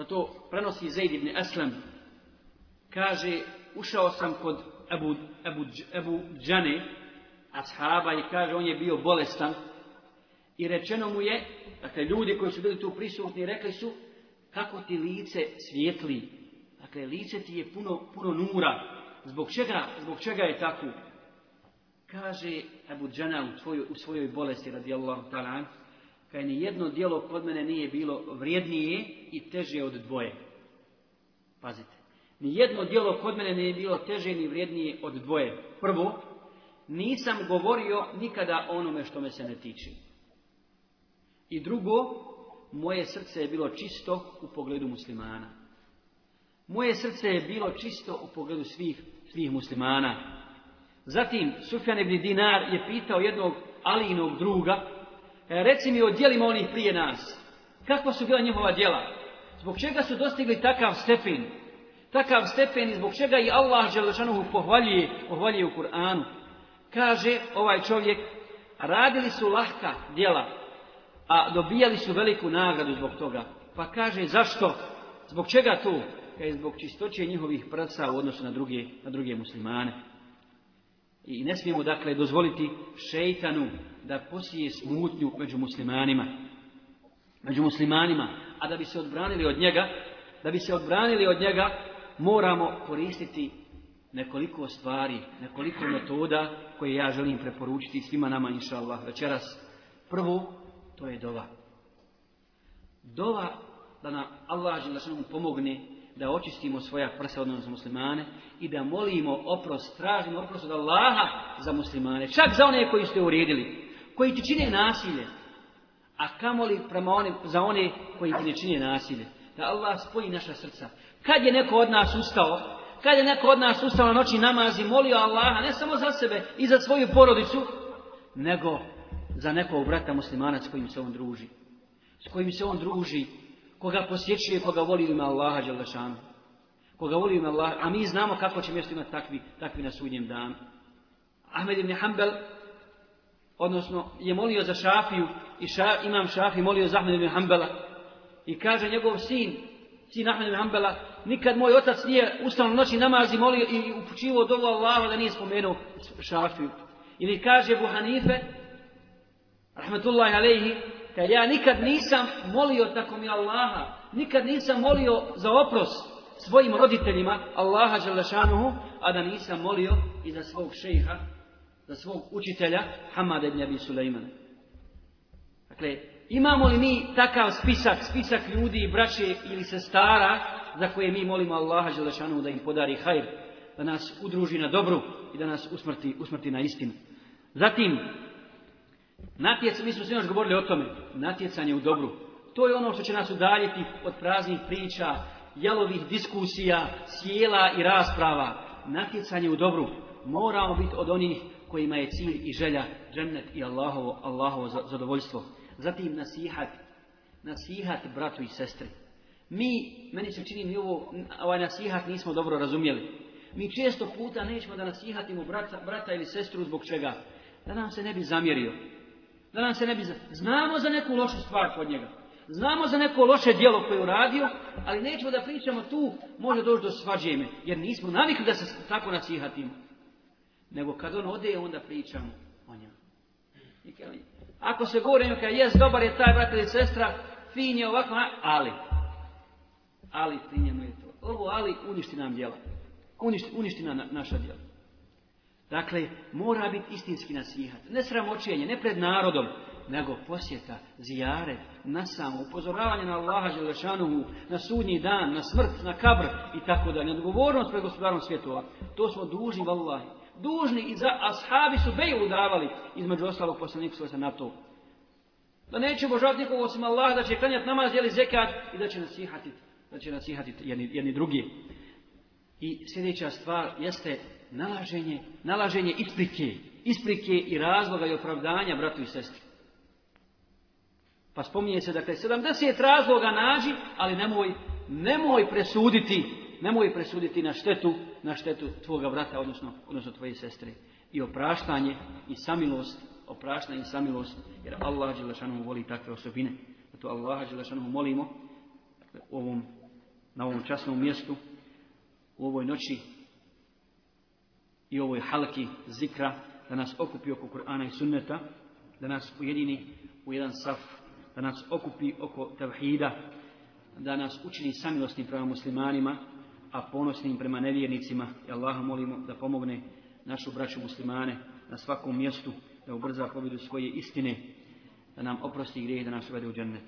da to prenosi Zaid ibn Aslam, kaže, ušao sam kod Abu, Abu, Ebu Džane, ashaba, i kaže, on je bio bolestan, i rečeno mu je, dakle, ljudi koji su bili tu prisutni, rekli su, kako ti lice svijetli, dakle, lice ti je puno, puno nura, zbog čega, zbog čega je tako? Kaže Abu Džana u, u svojoj bolesti, radijallahu ta'ala, kaj ni jedno djelo kod mene nije bilo vrijednije i teže od dvoje. Pazite, ni jedno djelo kod mene nije bilo teže ni vrijednije od dvoje. Prvo, nisam govorio nikada o onome što me se ne tiče. I drugo, moje srce je bilo čisto u pogledu muslimana. Moje srce je bilo čisto u pogledu svih, svih muslimana. Zatim, Sufjan ibn Dinar je pitao jednog Alinog druga, E, reci mi o onih prije nas. Kakva su bila njihova djela? Zbog čega su dostigli takav stepen? Takav stepen i zbog čega i Allah Želešanuhu pohvaljuje, pohvaljuje u Kur'anu. Kaže ovaj čovjek, radili su lahka djela, a dobijali su veliku nagradu zbog toga. Pa kaže, zašto? Zbog čega tu? Kaj zbog čistoće njihovih praca u odnosu na druge, na druge muslimane. I ne smijemo dakle dozvoliti šeitanu da posije smutnju među muslimanima. Među muslimanima. A da bi se odbranili od njega, da bi se odbranili od njega, moramo koristiti nekoliko stvari, nekoliko metoda koje ja želim preporučiti svima nama, inša Allah, večeras. Prvo, to je dova. Dova da nam Allah želim pomogne da očistimo svoja prsa, odnosno muslimane, i da molimo oprost, tražimo oprost od Allaha za muslimane, čak za one koji ste uredili, koji ti čine nasilje, a kamoli prema za one koji ti ne čine nasilje. Da Allah spoji naša srca. Kad je neko od nas ustao, kad je neko od nas ustao na noći namazi, molio Allaha, ne samo za sebe i za svoju porodicu, nego za nekog brata muslimana s kojim se on druži. S kojim se on druži koga posjećuje, koga voli ima Allaha Đalešanu. Koga voli ima Allaha, a mi znamo kako će mjesto imati takvi, takvi na sudnjem danu. Ahmed ibn Hanbel, odnosno, je molio za Šafiju, i ša, imam Šafi molio za Ahmed ibn Hanbela. I kaže njegov sin, sin Ahmed ibn Hanbela, nikad moj otac nije ustano noći namazi molio i upućivo dovu Allaha da nije spomenuo Šafiju. Ili kaže Buhanife, rahmetullahi alaihi, jer ja nikad nisam molio tako mi Allaha, nikad nisam molio za oprost svojim roditeljima Allaha Đelešanuhu, a da nisam molio i za svog šeha, za svog učitelja Hamada ibn Abi Sulejmana. Dakle, imamo li mi takav spisak, spisak ljudi, braće ili sestara za koje mi molimo Allaha Đelešanuhu da im podari hajr, da nas udruži na dobru i da nas usmrti, usmrti na istinu. Zatim, Natjec, mi smo svi još govorili o tome, natjecanje u dobru. To je ono što će nas udaljiti od praznih priča, jelovih diskusija, sjela i rasprava. Natjecanje u dobru. Moramo biti od onih kojima je cilj i želja džennet i Allahovo, Allahovo zadovoljstvo. Zatim nasihat. Nasihat bratu i sestri. Mi, meni se čini, mi ovo, ovaj nasihat nismo dobro razumjeli. Mi često puta nećemo da nasihatimo brata, brata ili sestru zbog čega? Da nam se ne bi zamjerio da nam se ne bi... Znamo za neku lošu stvar kod njega. Znamo za neko loše djelo koje je uradio, ali nećemo da pričamo tu, može doći do svađeme, jer nismo navikli da se tako nasihatimo. Nego kad on ode, onda pričamo o njemu. Ako se govore kad jes dobar je taj brat ili sestra, fin je ovako, ali. Ali fin je to. Ovo ali uništi nam djela. Uništi, uništi nam naša djela. Dakle, mora biti istinski nasihat. Ne sramoćenje, ne pred narodom, nego posjeta, zijare, na samo, upozoravanje na Allaha Želešanuhu, na sudnji dan, na smrt, na kabr i tako dalje. Odgovornost pred gospodarom svjetova. To smo dužni, vallahi. Dužni i za ashabi su beju udavali, između ostalog poslaniku na to. Da neće božati nikog osim Allaha, da će klanjati namaz, jeli zekat i da će nasihatiti. Da će nasihatiti jedni, jedni drugi. I sljedeća stvar jeste nalaženje, nalaženje isprike, isprike i razloga i opravdanja bratu i sestri. Pa spominje se, dakle, 70 razloga nađi, ali nemoj, nemoj presuditi, nemoj presuditi na štetu, na štetu tvoga brata, odnosno, odnosno tvoje sestre. I opraštanje i samilost, opraštanje i samilost, jer Allah Đelešanu voli takve osobine. Zato Allah Đelešanu molimo, dakle, ovom, na ovom časnom mjestu, u ovoj noći i ovoj halki zikra, da nas okupi oko Kur'ana i sunneta, da nas ujedini u jedan saf, da nas okupi oko tevhida, da nas učini samilosnim prema muslimanima, a ponosnim prema nevjernicima. I Allaha molimo da pomogne našu braću muslimane na svakom mjestu, da ubrza pobjedu svoje istine, da nam oprosti grijeh, da nas uvede u džennet.